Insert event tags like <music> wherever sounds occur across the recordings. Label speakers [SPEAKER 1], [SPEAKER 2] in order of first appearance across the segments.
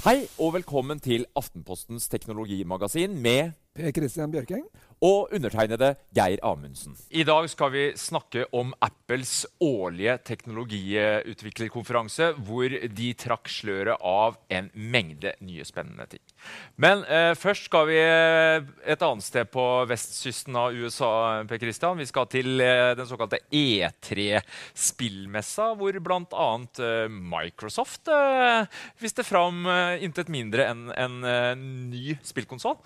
[SPEAKER 1] Hei og velkommen til Aftenpostens teknologimagasin med
[SPEAKER 2] Per Christian Bjørking.
[SPEAKER 1] og undertegnede Geir Amundsen. I dag skal vi snakke om Apples årlige teknologiutviklerkonferanse, hvor de trakk sløret av en mengde nye spennende ting. Men eh, først skal vi eh, et annet sted på vestkysten av USA. Per Christian. Vi skal til eh, den såkalte E3-spillmessa, hvor bl.a. Eh, Microsoft eh, viste fram eh, intet mindre enn en eh, ny spillkonsoll.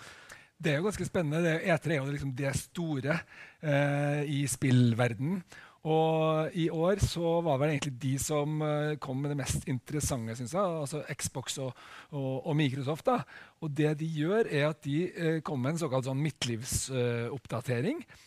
[SPEAKER 2] Det er jo ganske spennende. E3 er jo liksom det store eh, i spillverdenen. Og i år så var vel egentlig de som eh, kom med det mest interessante, syns jeg. Altså Xbox og, og, og Microsoft. da. Og det de gjør, er at de eh, kommer med en såkalt sånn midtlivsoppdatering. Eh,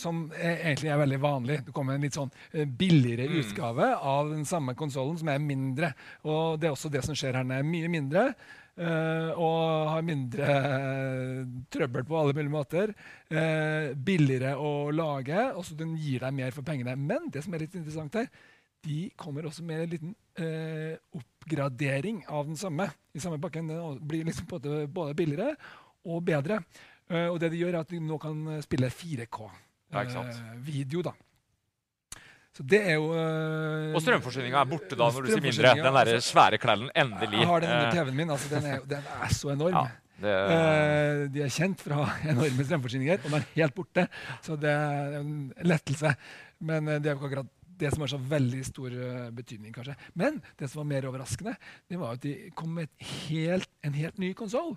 [SPEAKER 2] som er, egentlig er veldig vanlig. Det kommer en litt sånn billigere billigere utgave av den samme konsollen, som er mindre. Og det er også det som skjer her. Den er mye mindre. eh, og har mindre eh, trøbbel på alle mulige måter. Eh, billigere å lage, og så den gir deg mer for pengene. Men det som er litt interessant her, de kommer også med en liten eh, oppgradering av den samme. i samme pakken. Den blir liksom både billigere og bedre. Eh, og det de gjør, er at de nå kan spille 4K-video.
[SPEAKER 1] Ja,
[SPEAKER 2] da. Så det er jo eh,
[SPEAKER 1] Og strømforsyninga er borte da når du sier mindre. Den derre
[SPEAKER 2] altså,
[SPEAKER 1] svære knallen. Endelig.
[SPEAKER 2] Jeg har den under
[SPEAKER 1] Eh,
[SPEAKER 2] TV-en min. altså Den er, den er så enorm.
[SPEAKER 1] Ja, det,
[SPEAKER 2] Eh, de er kjent for å ha <laughs> enorme strømforsyninger, og den er helt borte. Så det er en lettelse. Men eh, det er jo akkurat det som har så veldig stor eh, betydning, kanskje. Men det som var mer overraskende, det var at de kom med helt, en helt ny konsoll.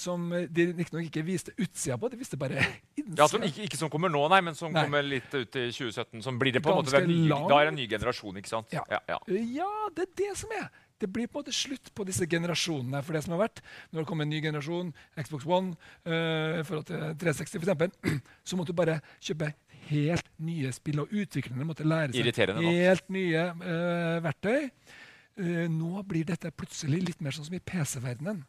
[SPEAKER 2] Som de riktignok ikke viste utsida på, de viste bare <laughs> innsida.
[SPEAKER 1] ja, som ikke, ikke som kommer nå, nei, men som
[SPEAKER 2] Nei.
[SPEAKER 1] kommer litt ut i 2017. Som blir det på en måte ny. Da er det en ny generasjon, ikke sant?
[SPEAKER 2] Ja.
[SPEAKER 1] Ja, ja.
[SPEAKER 2] Ja, det er det som er. Det blir på en måte slutt på disse generasjonene. For det som har vært, Når det kommer en ny generasjon, Xbox One uh, forhold til 360 f.eks., <clears throat> så måtte du bare kjøpe helt nye spill. Og utviklerne måtte lære seg helt nye uh, verktøy. Uh, nå blir dette plutselig litt mer sånn som i PC-verdenen.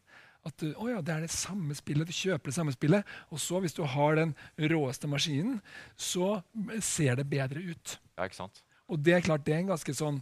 [SPEAKER 2] At å ja, det er det samme spillet, du kjøper det samme spillet. Og så, hvis du har den råeste maskinen, så ser det bedre ut.
[SPEAKER 1] ja, ikke sant?
[SPEAKER 2] Og det er klart, det er en ganske sånn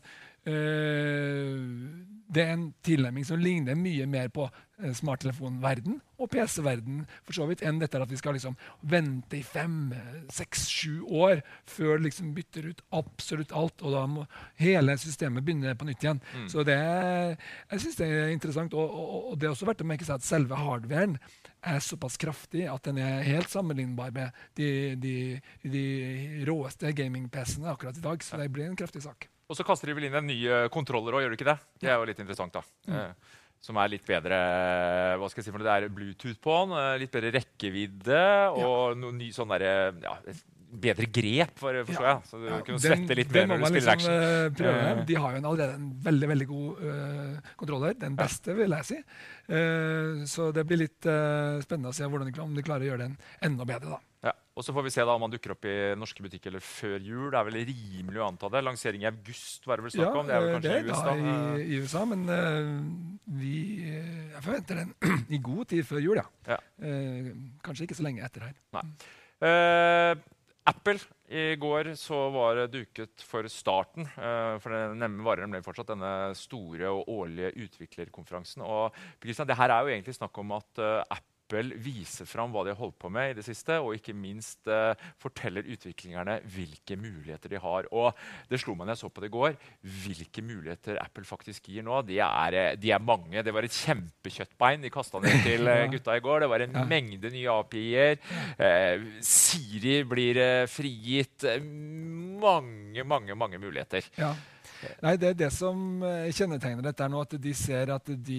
[SPEAKER 2] Det er en tilnærming som ligner mye mer på eh, smarttelefonverden og PC-verden for så vidt, enn dette at vi skal liksom vente i fem, eh, seks, sju år før det liksom bytter ut absolutt alt, og da må hele systemet begynne på nytt igjen. Så det er, jeg syns det er interessant. Og, og, og det er også verdt å merke seg at selve hardwaren er såpass kraftig at den er helt sammenlignbar med de, de, de råeste gaming-PC-ene akkurat i dag. Så det blir en kraftig sak.
[SPEAKER 1] Og så kaster de vel inn en ny eh, kontroller òg, gjør de ikke det? Det er jo litt interessant, da. Mm. som er litt bedre hva skal jeg si for Det er Bluetooth på den, eh, litt bedre rekkevidde og noe ny sånn derre ja, bedre grep, for, forstår jeg. Så du
[SPEAKER 2] Ja,
[SPEAKER 1] kunne svette litt mer når du spiller
[SPEAKER 2] liksom,
[SPEAKER 1] action.
[SPEAKER 2] eh, prøve.
[SPEAKER 1] Eh.
[SPEAKER 2] De har jo en allerede en veldig veldig god uh, kontroller. Den beste, vil jeg si. Uh, så det blir litt uh, spennende å se hvordan de, om de klarer å gjøre den enda bedre. da.
[SPEAKER 1] Og så får vi se da om han dukker opp i norske butikker eller før jul. Det er vel rimelig å anta det. Lansering i august, var det vel snakk
[SPEAKER 2] Ja,
[SPEAKER 1] om? Det er vel
[SPEAKER 2] eh,
[SPEAKER 1] kanskje
[SPEAKER 2] det
[SPEAKER 1] i USA.
[SPEAKER 2] i, i USA, men uh, vi eh, Jeg forventer den <clears throat> i god tid før jul, ja.
[SPEAKER 1] Ja.
[SPEAKER 2] Uh, kanskje ikke så lenge etter her.
[SPEAKER 1] Nei. Uh, Apple i går så var det duket for starten. for det varer nemlig fortsatt denne store og årlige utviklerkonferansen. Og det her er jo egentlig snakk om at Apple viser fram hva de har holdt på med i det siste, og ikke minst eh, forteller utviklingerne hvilke muligheter de har. Og det slo meg når jeg så på det i går, hvilke muligheter Apple faktisk gir nå. De er, eh, de er mange. Det var et kjempekjøttbein de kasta ned til eh, <laughs> gutta i går. Det var en
[SPEAKER 2] Ja.
[SPEAKER 1] mengde nye API-er. Eh, Siri blir eh, frigitt. Eh, mange, mange, mange muligheter.
[SPEAKER 2] Ja. Nei, det er det som kjennetegner dette nå, at de ser at de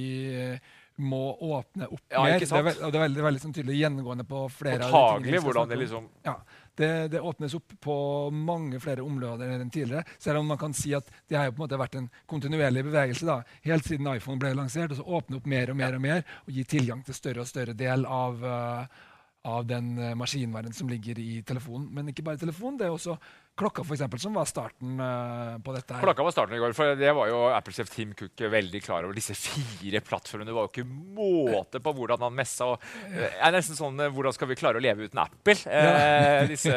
[SPEAKER 2] må åpne opp
[SPEAKER 1] Ja,
[SPEAKER 2] mer. Det er, vel- og det er veldig, veldig sånn tydelig gjennomgående på flere av de
[SPEAKER 1] Påtagelig
[SPEAKER 2] vi skal
[SPEAKER 1] hvordan det liksom
[SPEAKER 2] Ja, det, det åpnes opp på mange flere områder enn tidligere. Selv om man kan si at det har jo på en måte vært en kontinuerlig bevegelse. da, Helt siden iPhone ble lansert, og så åpne opp mer og mer og mer, og gi tilgang til større og større del av, uh, av den uh, maskinvaren som ligger i telefonen. Men ikke bare telefonen, det er også klokka, for eksempel, som var starten eh, på dette. her.
[SPEAKER 1] Klokka var starten i går, for det var jo Apple-chef Tim Cook veldig klar over. Disse fire plattformene. Det var jo ikke måte på hvordan han messa. Og det er nesten sånn eh, Hvordan skal vi klare å leve uten Apple? <laughs> Eh, disse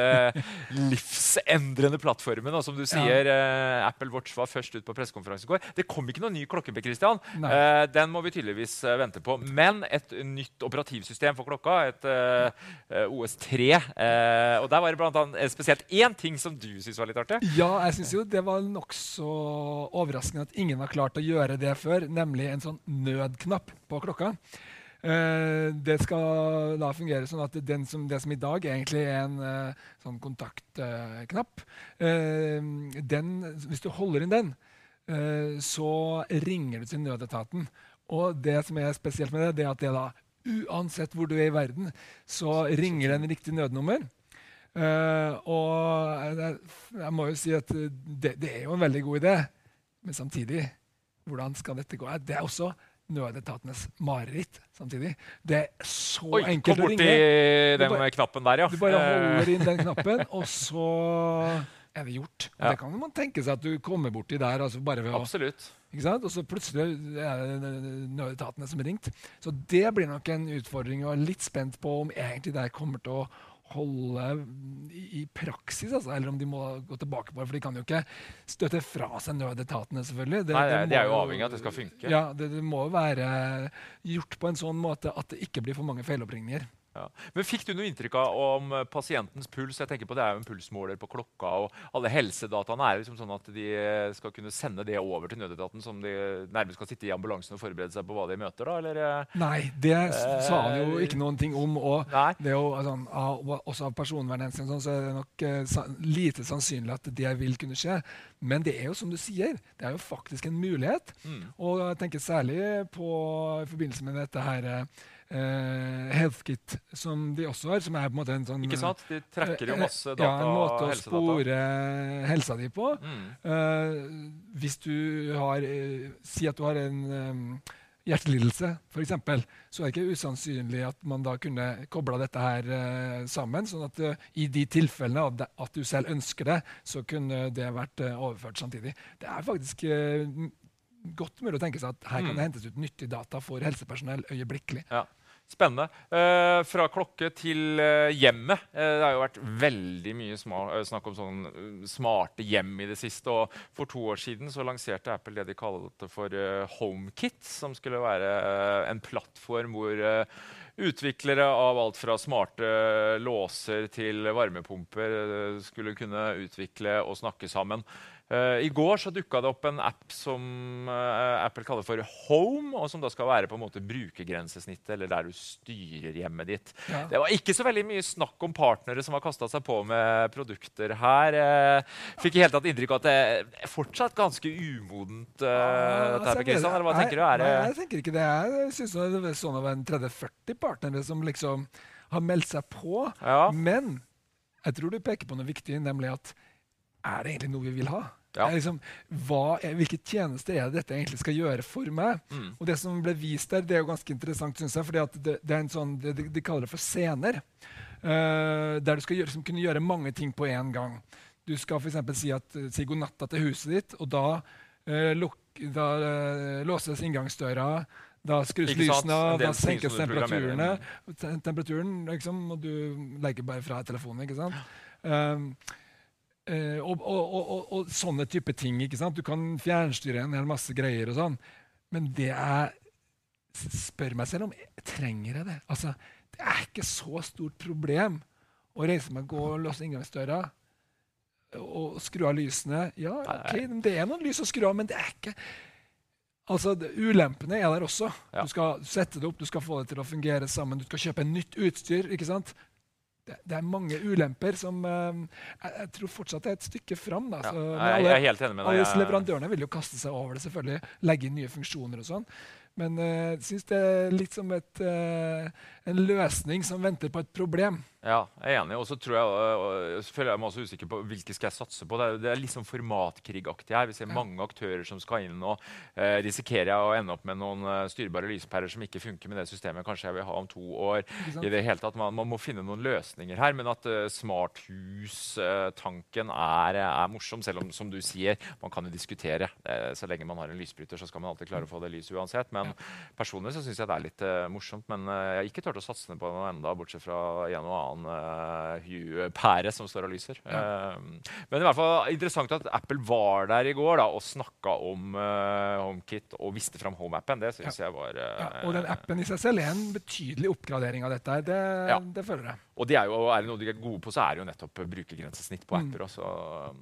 [SPEAKER 1] livsendrende plattformene. Og som du sier, eh, Apple Watch var først ut på pressekonferanse i går. Det kom ikke noen ny klokke, Per Christian.
[SPEAKER 2] Nei.
[SPEAKER 1] Eh, den må vi tydeligvis eh, vente på. Men et nytt operativsystem for klokka, et eh, eh, OS3. Eh, og der var det blant annet eh, spesielt én ting som du syntes var litt artig.
[SPEAKER 2] Ja, jeg syns jo det var nokså overraskende at ingen har klart å gjøre det før, nemlig en sånn nødknapp på klokka. Uh, det skal da fungere sånn at som, det som i dag egentlig er en uh, sånn kontaktknapp uh, den, Hvis du holder inn den, så ringer du til nødetaten. Og det som er spesielt med det, det er at det da uansett hvor du er i verden, så ringer den riktig nødnummer. Eh, og jeg, jeg må jo si at det, det er jo en veldig god idé. Men samtidig, hvordan skal dette gå? Det er også nødetatenes mareritt samtidig. Det er så
[SPEAKER 1] Oi,
[SPEAKER 2] enkelt
[SPEAKER 1] kom borti den
[SPEAKER 2] bare-
[SPEAKER 1] knappen der, ja.
[SPEAKER 2] Du bare
[SPEAKER 1] Eh,
[SPEAKER 2] holder inn den <laughs> knappen, og så er det gjort.
[SPEAKER 1] Ja.
[SPEAKER 2] Det kan man tenke seg at du kommer borti der altså bare ved å
[SPEAKER 1] Absolutt.
[SPEAKER 2] ikke sant? Og så plutselig er det nødetatene som er ringt. Så det blir nok en utfordring, og jeg er litt spent på om egentlig det kommer til å holde i, i praksis, altså, eller om de må gå tilbake på det. For de kan jo ikke støtte fra seg nødetatene, selvfølgelig. Det,
[SPEAKER 1] Nei,
[SPEAKER 2] nei,
[SPEAKER 1] de er jo avhengig av at det skal funke.
[SPEAKER 2] Ja, det, det må jo være gjort på en sånn måte at det ikke blir for mange feiloppringninger.
[SPEAKER 1] Ja. Men Fikk du noe inntrykk av om eh, pasientens puls? Jeg tenker på Det er jo en pulsmåler på klokka, og alle helsedataene er liksom sånn at de eh, skal kunne sende det over til nødetaten, som de nærmest skal sitte i ambulansen og forberede seg på hva de møter? da, eller? eh?
[SPEAKER 2] Nei, det sa han jo ikke noen ting om. Og
[SPEAKER 1] Nei.
[SPEAKER 2] det er jo, altså, også av personvernhensyn sånn, så er det nok lite sannsynlig at det vil kunne skje. Men det er jo som du sier, det er jo faktisk en mulighet.
[SPEAKER 1] Mm.
[SPEAKER 2] Og jeg tenker særlig på i forbindelse med dette her HealthKit, som de også har, som er på en måte en sånn
[SPEAKER 1] Ikke sant? De trekker jo
[SPEAKER 2] eh,
[SPEAKER 1] masse data.
[SPEAKER 2] Ja, en måte å spore helsa di på.
[SPEAKER 1] Mm.
[SPEAKER 2] Uh, hvis du har uh, Si at du har en um, hjertelidelse, f.eks., så er det ikke usannsynlig at man da kunne kobla dette her uh, sammen. sånn at eh, i de tilfellene av at du selv ønsker det, så kunne det vært eh, overført samtidig. Det er faktisk eh, godt mulig å tenke seg at her kan
[SPEAKER 1] Mm.
[SPEAKER 2] det hentes ut nyttig data for helsepersonell øyeblikkelig.
[SPEAKER 1] Ja. Spennende. Eh, fra klokke til eh, hjemmet. Eh, det har jo vært veldig mye snakk om sånn smarte hjem i det siste. Og for to år siden lanserte Apple det de kalte for HomeKit, som skulle være en plattform hvor Utviklere av alt fra smarte låser til varmepumper skulle kunne utvikle og snakke sammen. Eh, I går så dukka det opp en app som eh, Apple kaller for Home, og som da skal være på en måte brukergrensesnittet, eller der du styrer hjemmet ditt.
[SPEAKER 2] Ja.
[SPEAKER 1] Det var ikke så veldig mye snakk om partnere som har kasta seg på med produkter her. Eh, fikk i hele tatt inntrykk av at det er fortsatt ganske umodent. Uh,
[SPEAKER 2] Ah,
[SPEAKER 1] dette her,
[SPEAKER 2] altså,
[SPEAKER 1] Kristian, eller hva tenker du? Er
[SPEAKER 2] Nei, jeg tenker ikke det. Jeg syns det er sånn av en 30-40 partnere som liksom har meldt seg på.
[SPEAKER 1] Ja.
[SPEAKER 2] Men jeg tror du peker på noe viktig, nemlig at er det egentlig noe vi vil ha?
[SPEAKER 1] Ja.
[SPEAKER 2] Liksom, hva hvilke tjenester er det dette egentlig skal gjøre for meg?
[SPEAKER 1] Mm.
[SPEAKER 2] Og Det som ble vist der, det er jo ganske interessant, synes jeg. fordi at det, det er en sånn, det, de, kaller det for scener. Uh, der du skal gjøre, liksom, kunne gjøre mange ting på én gang. Du skal f.eks. si, at, eh, si god natta til huset ditt, og da, uh, luk, da uh, låses inngangsdøra. Da skrus lysene av, da senkes
[SPEAKER 1] som
[SPEAKER 2] temperaturene. Temperaturen, liksom, og du legger bare fra telefonen. ikke sant? Um, og, og, og, og, og sånne type ting. ikke sant? Du kan fjernstyre en hel masse greier og sånn. Men det er spør meg selv om jeg trenger jeg det. Altså, det er ikke så stort problem å reise meg, gå og låse inngangsdøra og skru av lysene. Ja, ok, det er noen lys å skru av, men det er ikke Altså, det, Ulempene er der også.
[SPEAKER 1] Ja.
[SPEAKER 2] Du skal sette det opp, du skal få det til å fungere sammen. Du skal kjøpe nytt utstyr. ikke sant? Det, det er mange ulemper som eh, jeg, jeg tror fortsatt er et stykke fram. Da.
[SPEAKER 1] Ja, jeg- jeg helt enig med deg.
[SPEAKER 2] alle
[SPEAKER 1] Jeg-
[SPEAKER 2] leverandørene vil jo kaste seg over det, selvfølgelig. Legge inn nye funksjoner og sånn. Men eh, jeg syns det er litt som et, eh, en løsning som venter på et problem.
[SPEAKER 1] Ja, jeg er enig. Og så tror jeg, føler jeg meg også usikker på hvilke skal jeg satse på. Det er, det er sånn formatkrigaktig her. Vi ser mange aktører som skal inn. og eh, Risikerer jeg å ende opp med noen eh, styrbare lyspærer som ikke funker med det systemet kanskje jeg vil ha om to år? i det hele tatt. Man, man må finne noen løsninger her. Men at uh, smarthus-tanken er, er morsom, selv om som du sier, man kan jo diskutere. Eh, så lenge man har en lysbryter, så skal man alltid klare å få det lyset uansett. Men personlig så syns jeg det er litt uh, morsomt. Men eh, jeg har ikke turt å satse på noe enda, bortsett fra en og annen uh, Hue-pære som står og lyser. Eh, men i hvert fall interessant at Apple var der i går da, og snakka om uh, HomeKit og viste fram HomeAppen. Det syns jeg var eh,
[SPEAKER 2] Ja, og den appen i seg selv er en betydelig oppgradering av dette. Det,
[SPEAKER 1] Ja.
[SPEAKER 2] det føler jeg.
[SPEAKER 1] Og det er, jo, er det noe de er gode på, så er det jo nettopp brukergrensesnitt på
[SPEAKER 2] Mm.
[SPEAKER 1] apper. Også.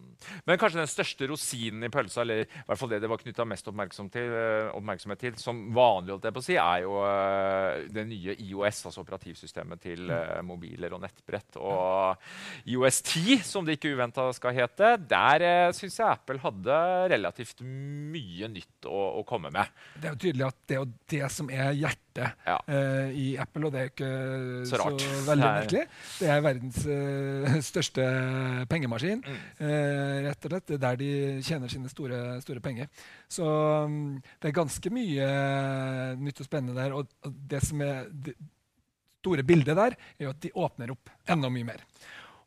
[SPEAKER 1] Men kanskje den største rosinen i pølsa, eller i hvert fall det det var knytta mest oppmerksom til, eh, oppmerksomhet til, som vanlig, holdt jeg på å si, er jo eh, det nye IOS, altså operativsystemet til
[SPEAKER 2] Mm.
[SPEAKER 1] eh, mobiler og nettbrett. Og IOS 10, som det ikke uventa skal hete, der syns jeg Apple hadde relativt mye nytt å, å komme med.
[SPEAKER 2] Det er jo tydelig at det er jo det som er hjertet
[SPEAKER 1] Ja.
[SPEAKER 2] uh, i Apple, og det er jo ikke
[SPEAKER 1] Så
[SPEAKER 2] så, veldig
[SPEAKER 1] Det
[SPEAKER 2] Det er verdens uh, <laughs> største pengemaskin,
[SPEAKER 1] Mm.
[SPEAKER 2] Uh, rett og slett. Det er der de tjener sine store, store penger. Så um, det er ganske mye eh, nytt og spennende der. Og, og det som er det store bildet der, er jo at de åpner opp enda mye mer.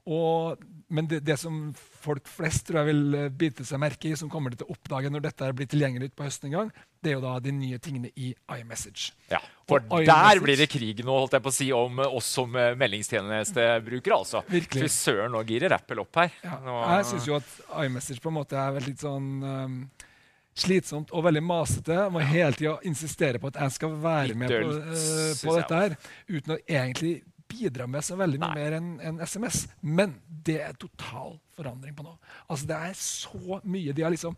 [SPEAKER 2] Og, men det, det som folk flest tror jeg vil eh, bite seg merke i, som kommer til å oppdage når dette blir tilgjengelig på høsten en gang, det er jo da de nye tingene i iMessage.
[SPEAKER 1] Ja, For der
[SPEAKER 2] iMessage-
[SPEAKER 1] blir det krig nå, holdt jeg på å si, om eh, oss som eh, meldingstjenestebrukere. altså.
[SPEAKER 2] Virkelig.
[SPEAKER 1] Fy søren, nå girer Apple opp her.
[SPEAKER 2] Ja,
[SPEAKER 1] Nå,
[SPEAKER 2] jeg syns jo at iMessage på en måte er veldig sånn um, slitsomt og veldig masete. Må hele tida insistere på at jeg skal være med på,
[SPEAKER 1] synes
[SPEAKER 2] på dette her, uten å egentlig bidra med så veldig mye
[SPEAKER 1] Nei.
[SPEAKER 2] mer enn en SMS. Men det er total forandring på nå. Altså Det er så mye. De har liksom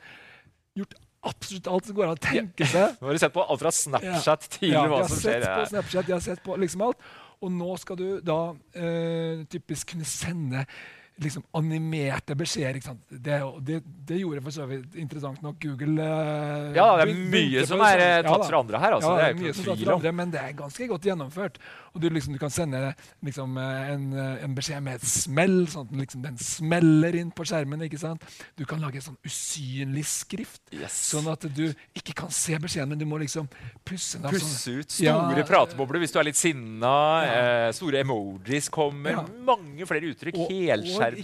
[SPEAKER 2] gjort absolutt alt som går an å tenke seg. <laughs>
[SPEAKER 1] Nå har du sett på alt fra Snapchat til
[SPEAKER 2] Ja,
[SPEAKER 1] hva som skjer.
[SPEAKER 2] på. Snapchat, de har sett på liksom alt. Og nå skal du da eh, typisk kunne sende liksom animerte beskjeder. Det, det, det gjorde for så vidt interessant nok Google. eh,
[SPEAKER 1] Ja, det er mye som er, eh, tatt fra andre her, altså.
[SPEAKER 2] Ja,
[SPEAKER 1] Det er
[SPEAKER 2] mye som tatt fra andre, men det er ganske godt gjennomført. Og du, liksom, du kan sende liksom, eh, en, eh, en beskjed med et smell, sånn at den liksom, den smeller inn på skjermen. ikke sant? Du kan lage en sånn usynlig skrift,
[SPEAKER 1] Yes.
[SPEAKER 2] sånn at du ikke kan se beskjeden, men du må liksom pusse den sånn-
[SPEAKER 1] Pusse ut
[SPEAKER 2] Ja,
[SPEAKER 1] store pratebobler hvis du er litt sinna.
[SPEAKER 2] Ja.
[SPEAKER 1] Eh, store emojis kommer.
[SPEAKER 2] Ja.
[SPEAKER 1] Mange flere uttrykk.
[SPEAKER 2] Og-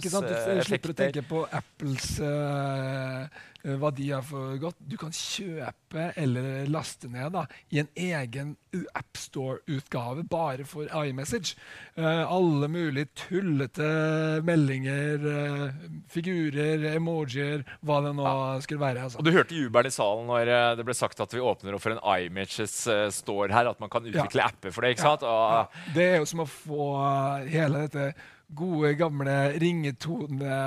[SPEAKER 2] sant, Du slipper å tenke på Apples eh, hva de har for godt. Du kan kjøpe eller laste ned da, i en egen AppStore-utgave bare for iMessage. Uh, alle mulige tullete meldinger, uh, figurer, emojier, hva det nå skulle være. Altså.
[SPEAKER 1] Og Du hørte jubelen i salen når det ble sagt at vi åpner opp for en iMages uh, store her. At man kan utvikle apper for det. ikke sant?
[SPEAKER 2] Ja, det er jo som å få hele dette gode, gamle ringetone...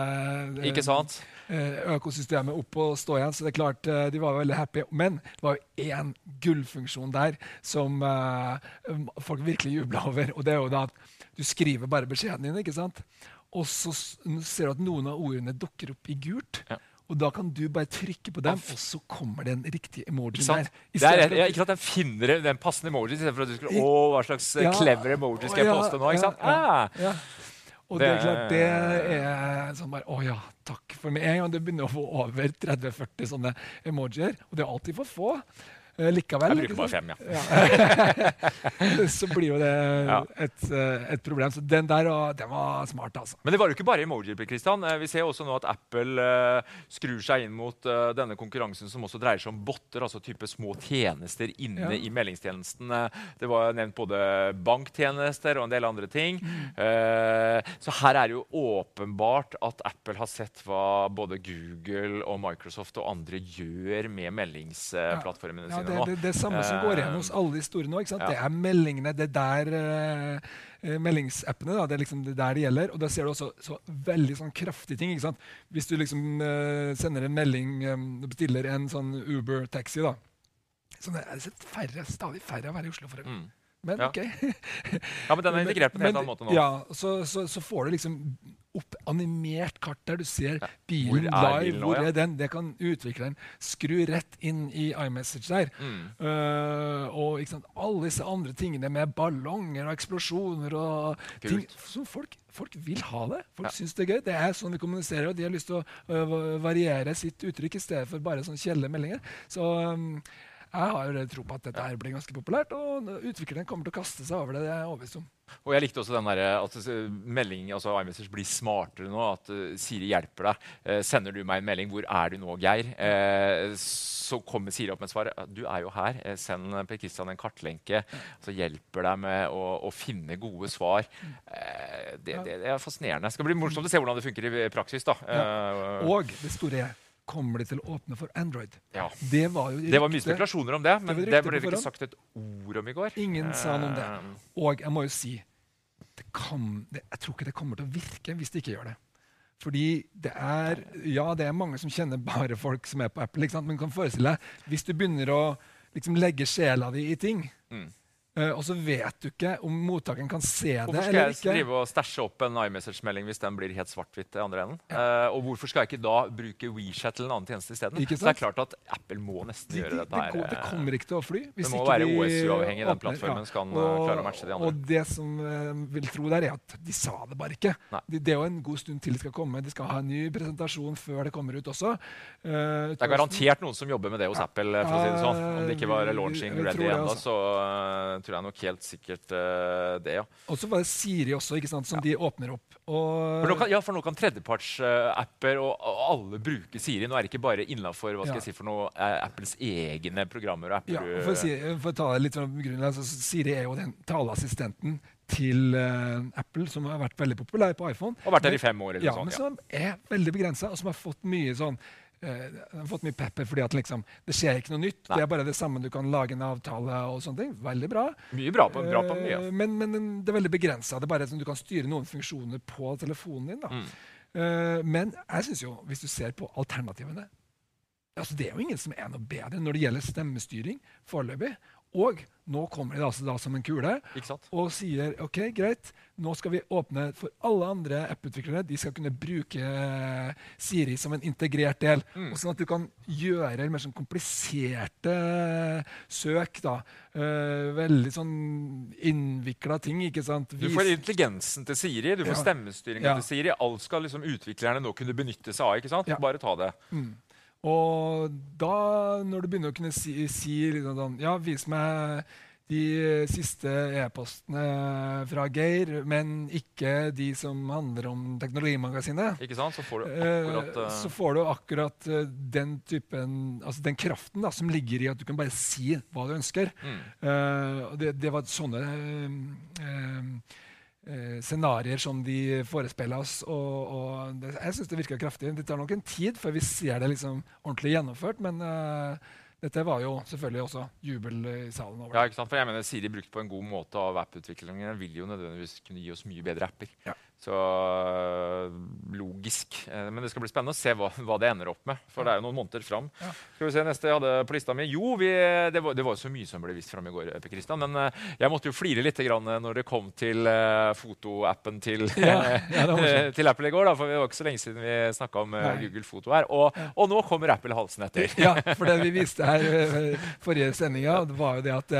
[SPEAKER 1] Ikke sant?
[SPEAKER 2] eh, økosystemet opp og stå igjen. Så det er klart, eh, de var veldig happy. Men det var jo én gullfunksjon der som eh, folk virkelig jubla over. Og det er jo da at du skriver bare beskjeden din, ikke sant? Og så ser du at noen av ordene dukker opp i gult.
[SPEAKER 1] Ja.
[SPEAKER 2] Og da kan du bare trykke på dem, og så kommer det en riktig emoji
[SPEAKER 1] Ikke sant?
[SPEAKER 2] der.
[SPEAKER 1] Det er, ja, ikke sant? Den finner den passende emoji istedenfor at du skulle Å, hva slags eh,
[SPEAKER 2] Ja,
[SPEAKER 1] clever emoji skal jeg poste nå? ikke sant?
[SPEAKER 2] Ja,
[SPEAKER 1] Ah,
[SPEAKER 2] ja. Og det,
[SPEAKER 1] Det-
[SPEAKER 2] er klart, det er sånn bare Å ja, takk. For med en gang du begynner å få over 30-40 sånne emojier, og det er alltid for få likevel.
[SPEAKER 1] Jeg bruker bare fem, ja. <laughs>
[SPEAKER 2] så blir jo det et, eh, et problem. Så den der den var smart, altså.
[SPEAKER 1] Men det var jo ikke bare emojier. Kristian. Vi ser også nå at Apple eh, skrur seg inn mot eh, denne konkurransen som også dreier seg om botter, altså type små tjenester inne
[SPEAKER 2] Ja.
[SPEAKER 1] i meldingstjenesten. Eh, Det var nevnt både banktjenester og en del andre ting. Eh, så her er det jo åpenbart at Apple har sett hva både Google og Microsoft og andre gjør med meldingsplattformene
[SPEAKER 2] Ja,
[SPEAKER 1] sine
[SPEAKER 2] det,
[SPEAKER 1] nå.
[SPEAKER 2] det, det samme som går igjen
[SPEAKER 1] Eh,
[SPEAKER 2] hos alle de store nå. ikke sant?
[SPEAKER 1] ja.
[SPEAKER 2] Det er meldingene, det er der uh, eh, meldingsappene. Da, det er liksom det der det gjelder. Og da ser du også så veldig sånn kraftige ting. ikke sant? Hvis du liksom uh, sender en melding, du bestiller en sånn Uber-taxi, da. Så det er færre, stadig færre å være i Oslo for øvrig.
[SPEAKER 1] Mm.
[SPEAKER 2] Men
[SPEAKER 1] Ja.
[SPEAKER 2] OK.
[SPEAKER 1] Ja, men den er <laughs> integrert på en helt annen måte nå.
[SPEAKER 2] Ja, så, så, så får du liksom opp animert kart der du ser
[SPEAKER 1] Hvor
[SPEAKER 2] bilen
[SPEAKER 1] er
[SPEAKER 2] live.
[SPEAKER 1] bilen
[SPEAKER 2] hvor er den? Det kan utvikleren skru rett inn i iMessage der.
[SPEAKER 1] Mm.
[SPEAKER 2] Uh, og sant, alle disse andre tingene med ballonger og eksplosjoner og ting som folk, folk vil ha det. Folk
[SPEAKER 1] Ja.
[SPEAKER 2] syns det er gøy. Det er sånn vi kommuniserer, og de har lyst til å uh, variere sitt uttrykk i stedet for bare sånn kjedelige meldinger. Så um, jeg har tro på at dette her blir ganske populært, og utviklerne kommer til å kaste seg over det. det er jeg overbevist om.
[SPEAKER 1] Og jeg likte også den der, at eh, melding, altså iMessage blir smartere nå. At eh, Siri hjelper deg. Eh, sender du meg en melding 'Hvor er du nå, Geir?' Eh, så kommer Siri opp med svaret 'Du er jo her. Eh, send Per Kristian en kartlenke.' Så hjelper deg med å, å finne gode svar. Eh, det, det, det er fascinerende. Det skal bli morsomt å se hvordan det funker i praksis. da. Ja.
[SPEAKER 2] Og det store er kommer de til å åpne for Android.
[SPEAKER 1] ja.
[SPEAKER 2] Det var jo
[SPEAKER 1] Det var mye spekulasjoner om det, men det,
[SPEAKER 2] det,
[SPEAKER 1] ble det ikke sagt et ord om i går.
[SPEAKER 2] Ingen sa noe om det.
[SPEAKER 1] Eh,
[SPEAKER 2] Og jeg må jo si det kan, det, Jeg tror ikke det kommer til å virke hvis de ikke gjør det. Fordi det er Ja, det er mange som kjenner bare folk som er på Apple. Men du kan forestille deg hvis du begynner å liksom legge sjela di i ting,
[SPEAKER 1] Mm.
[SPEAKER 2] Eh, og så vet du ikke om mottakeren kan se det
[SPEAKER 1] Hvorfor skal
[SPEAKER 2] eller
[SPEAKER 1] jeg
[SPEAKER 2] ikke.
[SPEAKER 1] drive og stæsje opp en iMessage-melding hvis den blir helt svart-hvitt i andre enden? Eh, og hvorfor skal jeg ikke da bruke WeChat eller en annen tjeneste isteden?
[SPEAKER 2] Ikke
[SPEAKER 1] Så det er klart at Apple må nesten
[SPEAKER 2] Det,
[SPEAKER 1] gjøre dette
[SPEAKER 2] det,
[SPEAKER 1] her.
[SPEAKER 2] Det, det
[SPEAKER 1] eh,
[SPEAKER 2] kommer ikke til å fly.
[SPEAKER 1] det må
[SPEAKER 2] ikke
[SPEAKER 1] være
[SPEAKER 2] de
[SPEAKER 1] OS-uavhengig, den
[SPEAKER 2] plattformen
[SPEAKER 1] plattformen skal,
[SPEAKER 2] Og-
[SPEAKER 1] klare å matche de andre.
[SPEAKER 2] Og det som uh, vil tro der, er at de sa det bare ikke. De, det er jo en god stund til de skal komme. De skal ha en ny presentasjon før det kommer ut også. Uh,
[SPEAKER 1] Det er garantert noen som jobber med det hos Apple. eh, for å si det sånn. Om det ikke var launching ready ennå, så tror jeg nok helt sikkert uh, det, ja.
[SPEAKER 2] Og så var det Siri også, ikke sant, som de åpner opp. Og,
[SPEAKER 1] For kan, ja, for nå kan tredjepartsapper og, og alle bruke Siri. Nå er det ikke bare innafor
[SPEAKER 2] Ja.
[SPEAKER 1] si eh, Apples egne programmer og apper.
[SPEAKER 2] ja, for, å si, for å ta det litt fra grunnen, altså, Siri er jo den taleassistenten til uh, Apple som har vært veldig populær på iPhone.
[SPEAKER 1] Og vært der i fem år eller
[SPEAKER 2] ja,
[SPEAKER 1] Ja,
[SPEAKER 2] men som er veldig begrensa, og som har fått mye sånn eh, har fått mye pepper fordi at liksom, det skjer ikke noe nytt.
[SPEAKER 1] Nei.
[SPEAKER 2] Det er bare det samme. Du kan lage en avtale og sånne ting. Veldig bra.
[SPEAKER 1] Mye bra på, bra på mye.
[SPEAKER 2] Eh, Men, men det er veldig begrensa. Det er bare sånn du kan styre noen funksjoner på telefonen din.
[SPEAKER 1] Mm.
[SPEAKER 2] Uh, men jeg synes jo, hvis du ser på alternativene altså Det er jo ingen som er noe bedre når det gjelder stemmestyring foreløpig. Og nå kommer de altså da som en kule og sier ok, greit, nå skal vi åpne for alle andre app-utviklere. De skal kunne bruke eh, Siri som en integrert del.
[SPEAKER 1] Mm.
[SPEAKER 2] Og sånn at du kan gjøre mer sånn kompliserte eh, søk. da. Uh, veldig sånn innvikla ting. ikke sant?
[SPEAKER 1] Du får intelligensen til Siri, du får
[SPEAKER 2] Ja.
[SPEAKER 1] stemmestyringa
[SPEAKER 2] Ja.
[SPEAKER 1] til Siri. Alt skal liksom utviklerne nå kunne benytte seg av. ikke sant?
[SPEAKER 2] Ja.
[SPEAKER 1] Bare ta det.
[SPEAKER 2] Og da, når du begynner å kunne si, si liksom sånn Ja, vis meg de siste e-postene fra Geir, men ikke de som handler om Teknologimagasinet.
[SPEAKER 1] Ikke sant? Så får du
[SPEAKER 2] Eh,
[SPEAKER 1] akkurat uh...
[SPEAKER 2] så får du akkurat eh, den typen Altså den kraften da, som ligger i at du kan bare si hva du ønsker.
[SPEAKER 1] mm.
[SPEAKER 2] Uh, det, det var sånne eh, eh, scenarioer som de forespeiler oss. Og, og det, jeg syns det virker kraftig. Det tar nok en tid før vi ser det liksom ordentlig gjennomført, men eh, dette var jo selvfølgelig også jubel i salen over
[SPEAKER 1] Ja, ikke sant? For jeg mener Siri brukte på en god måte av app-utviklingen. vil jo nødvendigvis kunne gi oss mye bedre apper.
[SPEAKER 2] Ja.
[SPEAKER 1] Så øh, logisk. Eh, Men det skal bli spennende å se hva, hva det ender opp med. For det er jo noen måneder fram.
[SPEAKER 2] Ja.
[SPEAKER 1] Skal vi se neste jeg hadde på lista mi. Jo, vi, det, var, det var jo så mye som ble vist fram i går, Per Christian, Men eh, jeg måtte jo flire litt grann eh, når det kom til fotoappen til, <laughs>
[SPEAKER 2] Ja, ja, <laughs>
[SPEAKER 1] til Apple i går. Da, for det var ikke så lenge siden vi snakka om
[SPEAKER 2] Nei.
[SPEAKER 1] Google Foto her. Og, og nå kommer Apple halsen etter. <laughs>
[SPEAKER 2] Ja, for det vi viste her forrige sendinga, var jo det at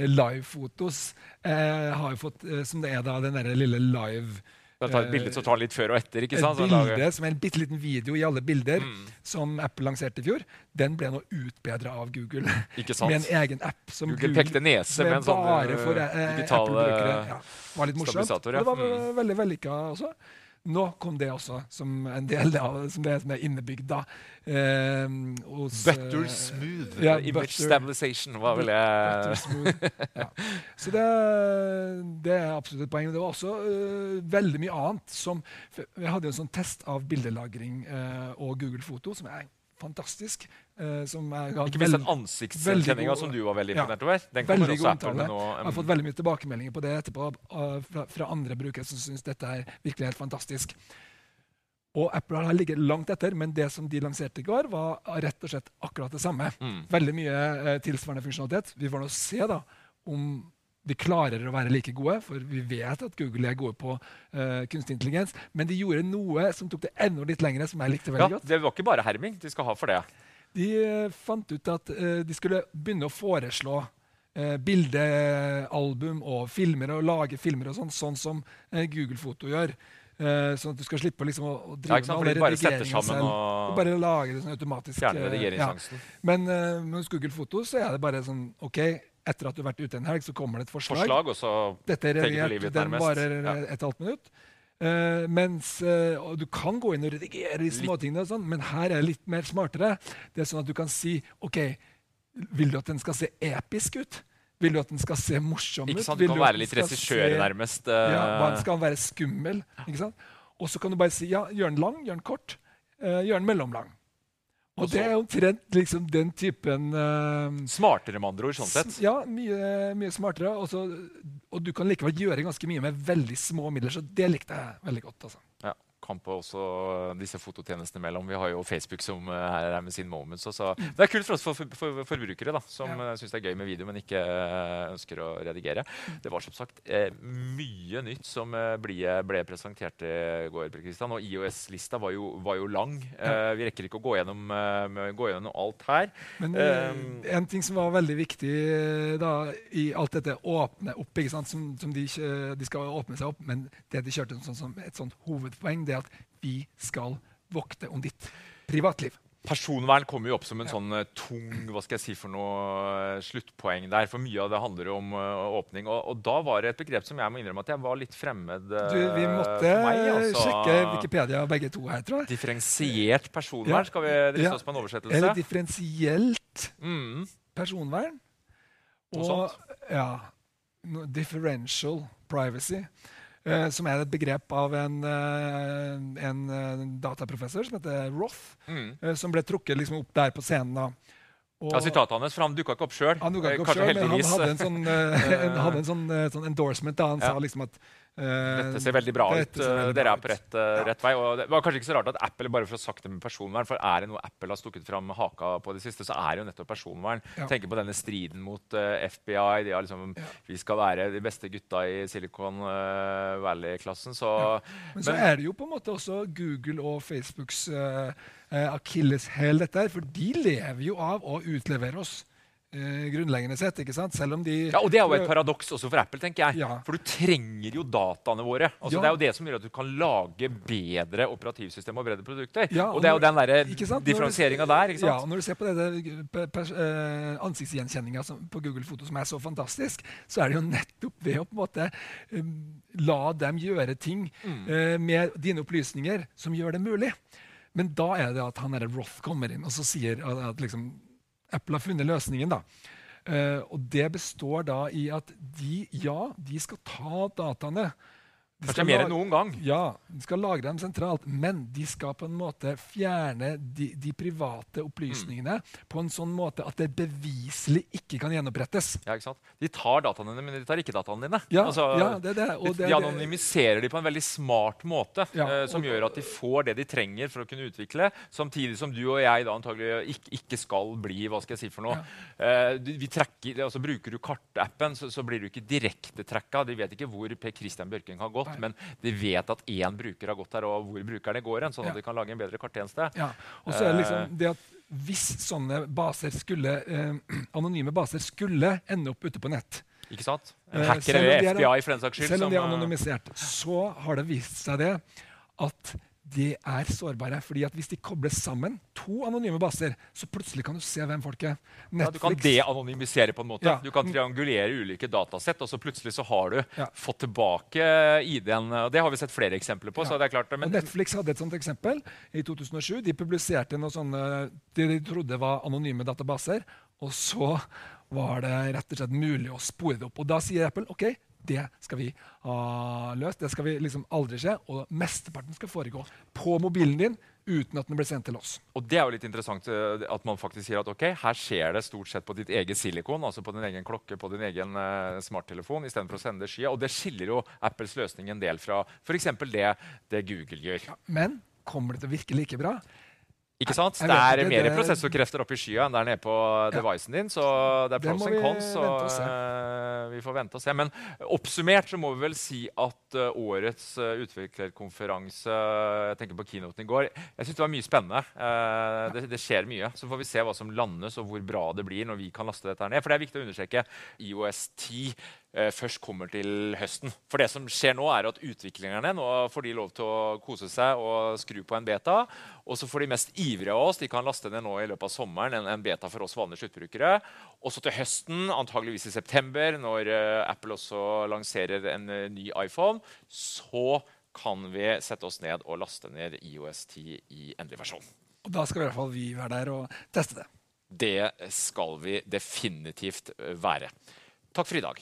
[SPEAKER 2] livefotos eh, har fått, som det er da, den derre lille live
[SPEAKER 1] Kan ta et bilde, som tar litt før og etter. ikke sant? Et
[SPEAKER 2] bilde som er en bitte liten video i alle bilder,
[SPEAKER 1] Mm.
[SPEAKER 2] som Apple lanserte i fjor, den ble nå utbedra av Google.
[SPEAKER 1] Ikke sant?
[SPEAKER 2] Med en egen app. som
[SPEAKER 1] Google pekte nese med en sånn,
[SPEAKER 2] bare for eh,
[SPEAKER 1] eh,
[SPEAKER 2] Ja, var litt morsomt.
[SPEAKER 1] ja.
[SPEAKER 2] Og det var
[SPEAKER 1] Mm.
[SPEAKER 2] veldig vellykka også. Nå kom det også som en del av som det som er innebygd da. Eh, hos,
[SPEAKER 1] Butter smooth
[SPEAKER 2] ja,
[SPEAKER 1] image
[SPEAKER 2] butter-
[SPEAKER 1] stabilization var vel
[SPEAKER 2] jeg. Ja. Så det, det er absolutt et poeng. Men det var også uh, veldig mye annet. som Jeg hadde en sånn test av bildelagring uh, og Google Foto, som er fantastisk. Eh, som er,
[SPEAKER 1] Ikke minst den
[SPEAKER 2] god-
[SPEAKER 1] som du var veldig
[SPEAKER 2] Ja.
[SPEAKER 1] imponert over. Den
[SPEAKER 2] Veldig god omtale. Jeg har fått veldig mye tilbakemeldinger på det etterpå uh, fra, fra andre brukere som syns dette er virkelig helt fantastisk. Og Apple har ligget langt etter, men det som de lanserte i går, var rett og slett akkurat det samme.
[SPEAKER 1] Mm.
[SPEAKER 2] Veldig mye uh, tilsvarende funksjonalitet. Vi får nå se da om de klarer å være like gode, for vi vet at Google er gode på eh, kunstig intelligens. Men de gjorde noe som tok det enda litt lengre, som jeg likte
[SPEAKER 1] Ja,
[SPEAKER 2] veldig godt.
[SPEAKER 1] det var ikke bare herming de skal ha for det.
[SPEAKER 2] De eh, fant ut at eh, de skulle begynne å foreslå eh, bildealbum og filmer og lage filmer og sånn, sånn som Google Foto gjør. Sånn at du skal slippe liksom, å, drive
[SPEAKER 1] Ja,
[SPEAKER 2] med alle
[SPEAKER 1] bare
[SPEAKER 2] redigeringene selv.
[SPEAKER 1] og-
[SPEAKER 2] bare lage det sånn automatisk. Eh. Men med hos Google Foto så er det bare sånn OK, etter at du har vært ute en helg, så kommer det et forslag.
[SPEAKER 1] Forslag, og så
[SPEAKER 2] Dette er redigert, den varer
[SPEAKER 1] Ja.
[SPEAKER 2] et halvt minutt. Eh, mens, uh, Du kan gå inn og redigere de småtingene, og sånn, men her er det litt mer smartere. Det er sånn at du kan si OK, vil du at den skal se episk ut? Vil du at den skal se morsom ut?
[SPEAKER 1] Ikke sant? Du
[SPEAKER 2] Vil
[SPEAKER 1] kan være litt regissør,
[SPEAKER 2] nærmest.
[SPEAKER 1] nærmest.
[SPEAKER 2] Ja, hva
[SPEAKER 1] eh,
[SPEAKER 2] skal den være skummel? Ikke sant? Og så kan du bare si ja, gjør den lang, gjør den kort, gjør den mellomlang. Og det er omtrent liksom den typen uh,
[SPEAKER 1] Smartere, med andre ord, sånn sett.
[SPEAKER 2] ja, mye, mye smartere. Også, og du kan likevel gjøre ganske mye med veldig små midler, så det likte jeg veldig godt. Altså.
[SPEAKER 1] Ja, på også disse fototjenestene mellom. Vi har jo Facebook som er her er med sin Moments. også. Det er kult for oss for, for, for forbrukere da, som
[SPEAKER 2] Ja.
[SPEAKER 1] ja. syns det er gøy med video, men ikke eh, ønsker å redigere. Det var som sagt eh, mye nytt som eh, ble, ble presentert i går. Kristian, og IOS-lista var, var jo lang. Eh, vi rekker ikke å gå gjennom, eh, gå gjennom alt her.
[SPEAKER 2] Men eh,
[SPEAKER 1] Um,
[SPEAKER 2] en ting som var veldig viktig eh, da, i alt dette åpne opp? Som, som de, ikke- de skal åpne seg opp, men det de kjørte sånn, som et sånt hovedpoeng, det er at vi skal vokte om ditt privatliv.
[SPEAKER 1] Personvern kommer jo opp som en sånn eh, tung hva skal jeg si for noe, eh, sluttpoeng der. For mye av det handler jo om eh, åpning. Og, og da var det et begrep som jeg må innrømme at jeg var litt fremmed
[SPEAKER 2] Du, vi måtte
[SPEAKER 1] meg. Altså.
[SPEAKER 2] sjekke Wikipedia begge to her, tror jeg.
[SPEAKER 1] Differensiert personvern.
[SPEAKER 2] Ja.
[SPEAKER 1] Skal vi driste
[SPEAKER 2] Ja.
[SPEAKER 1] oss på en oversettelse?
[SPEAKER 2] Eller differensielt
[SPEAKER 1] Mm.
[SPEAKER 2] personvern. Og
[SPEAKER 1] sånt.
[SPEAKER 2] ja, no- differential privacy. Eh, som er et begrep av en, eh, en eh, dataprofessor som heter Roth.
[SPEAKER 1] Mm.
[SPEAKER 2] som ble trukket liksom opp der på scenen. da. Og-
[SPEAKER 1] Ja, sitatet hans, for han dukka ikke opp sjøl.
[SPEAKER 2] han dukket ikke opp selv, men han hadde en sånn, <laughs> en, hadde en sånn, sånn endorsement. da Han
[SPEAKER 1] Ja.
[SPEAKER 2] sa liksom at
[SPEAKER 1] Dette ser veldig bra ut.
[SPEAKER 2] dette ser veldig
[SPEAKER 1] Dere er på rett, eh,
[SPEAKER 2] Ja.
[SPEAKER 1] rett vei. Og det var kanskje ikke så rart at Apple bare for å det med personvern, for er det noe Apple har stukket fram haka på det siste, så er det jo nettopp personvern.
[SPEAKER 2] Ja.
[SPEAKER 1] Tenker på denne striden mot eh, FBI. De har liksom,
[SPEAKER 2] Ja.
[SPEAKER 1] Vi skal være de beste gutta i Silicon eh, Valley-klassen. Så
[SPEAKER 2] Men så er det jo på en måte også Google og Facebooks uh, akilleshæl, dette her. For de lever jo av å utlevere oss. Eh, grunnleggende sett, ikke sant? Selv om de
[SPEAKER 1] Ja, og Det er jo et paradoks også for Apple. tenker jeg.
[SPEAKER 2] Ja.
[SPEAKER 1] For du trenger jo dataene våre. Altså,
[SPEAKER 2] Ja.
[SPEAKER 1] Det er jo det som gjør at du kan lage bedre operativsystem og bedre produkter.
[SPEAKER 2] Ja,
[SPEAKER 1] og det er jo den der
[SPEAKER 2] ikke sant?
[SPEAKER 1] Differensieringa der. ikke
[SPEAKER 2] Ja, og når du ser på pers- eh, ansiktsgjenkjenninga på Google Foto, som er så fantastisk, så er det jo nettopp ved å på en måte eh, la dem gjøre ting
[SPEAKER 1] Mm.
[SPEAKER 2] med dine opplysninger som gjør det mulig. Men da er det at han Roth kommer inn og så sier at, at liksom, Apple har funnet løsningen. da. Uh, og det består da i at de, ja, de skal ta dataene.
[SPEAKER 1] Kanskje mer enn noen gang.
[SPEAKER 2] ja, de skal lagre dem sentralt, men de skal på en måte fjerne de, de private opplysningene på en sånn måte at det beviselig ikke kan gjenopprettes.
[SPEAKER 1] Ja, ikke sant? De tar dataene dine, men de tar ikke dataene dine.
[SPEAKER 2] Ja,
[SPEAKER 1] Altså,
[SPEAKER 2] ja, det er det. Og
[SPEAKER 1] de,
[SPEAKER 2] det,
[SPEAKER 1] de anonymiserer de på en veldig smart måte,
[SPEAKER 2] Ja,
[SPEAKER 1] uh, som
[SPEAKER 2] og-
[SPEAKER 1] gjør at de får det de trenger for å kunne utvikle, samtidig som du og jeg da antagelig ikke, ikke skal bli hva skal jeg si for noe. Ja. Uh, vi trekker, altså Bruker du kartappen, så, så blir du ikke direkte trekka. De vet ikke hvor Per Christian Bjørking har gått, men de vet at én bruker har gått der, og hvor brukerne går hen, sånn
[SPEAKER 2] Ja.
[SPEAKER 1] at de kan lage en bedre karttjeneste.
[SPEAKER 2] Ja, og så er det
[SPEAKER 1] Eh.
[SPEAKER 2] liksom det at hvis sånne baser skulle, eh, anonyme baser skulle ende opp ute på nett,
[SPEAKER 1] Ikke sant? En
[SPEAKER 2] Eh,
[SPEAKER 1] hacker eller
[SPEAKER 2] er-
[SPEAKER 1] FBI for den saks skyld.
[SPEAKER 2] Selv om de er
[SPEAKER 1] eh,
[SPEAKER 2] anonymisert, så har det vist seg det at de er sårbare. fordi at Hvis de kobles sammen, to anonyme baser, så plutselig kan du se hvem folk er.
[SPEAKER 1] ja, du kan de-anonymisere på en måte.
[SPEAKER 2] Ja.
[SPEAKER 1] Du kan triangulere ulike datasett, og så plutselig så har du
[SPEAKER 2] Ja.
[SPEAKER 1] fått tilbake ID-en. Det har vi sett flere eksempler på. så det er klart, men
[SPEAKER 2] Netflix hadde et sånt eksempel i 2007. De publiserte noe sånne det de trodde var anonyme databaser. Og så var det rett og slett mulig å spore det opp. Og da sier Apple OK, det skal vi ha løst. Det skal vi liksom aldri skje. Og mesteparten skal foregå på mobilen din uten at den blir sendt til oss.
[SPEAKER 1] Og det er jo litt interessant eh, at man faktisk sier at ok, her skjer det stort sett på ditt eget silikon, altså på din egen klokke, på din egen uh, smarttelefon, istedenfor å sende det skya. Og det skiller jo Apples løsning en del fra f.eks. Det, det Google gjør.
[SPEAKER 2] Men kommer det til å virke like bra?
[SPEAKER 1] Ikke sant?
[SPEAKER 2] Jeg
[SPEAKER 1] Det er
[SPEAKER 2] ikke,
[SPEAKER 1] mer
[SPEAKER 2] det-
[SPEAKER 1] prosessorkrefter oppi i skya enn der nede på devicen din. Så det er
[SPEAKER 2] Det
[SPEAKER 1] pros and cons.
[SPEAKER 2] så
[SPEAKER 1] eh, vi får vente og se. Men oppsummert så må vi vel si at uh, årets uh, utviklerkonferanse Jeg tenker på keynoten i går. Jeg syns det var mye spennende. Eh, det, det skjer mye. Så får vi se hva som landes, og hvor bra det blir når vi kan laste dette her ned. For det er viktig å understreke IOS 10 eh, først kommer til høsten. For det som skjer nå, er at utviklerne nå får de lov til å kose seg og skru på en beta. Og så får de mest ivrige av oss de kan laste ned nå i løpet av sommeren en, en beta for oss vanlige sluttbrukere. Og så til høsten, antageligvis i september, når eh, Apple også lanserer en eh, ny iPhone, så kan vi sette oss ned og laste ned IOS 10 i endelig versjon.
[SPEAKER 2] Og da skal i hvert fall vi være der og teste det.
[SPEAKER 1] Det skal vi definitivt eh, være. Takk for i dag.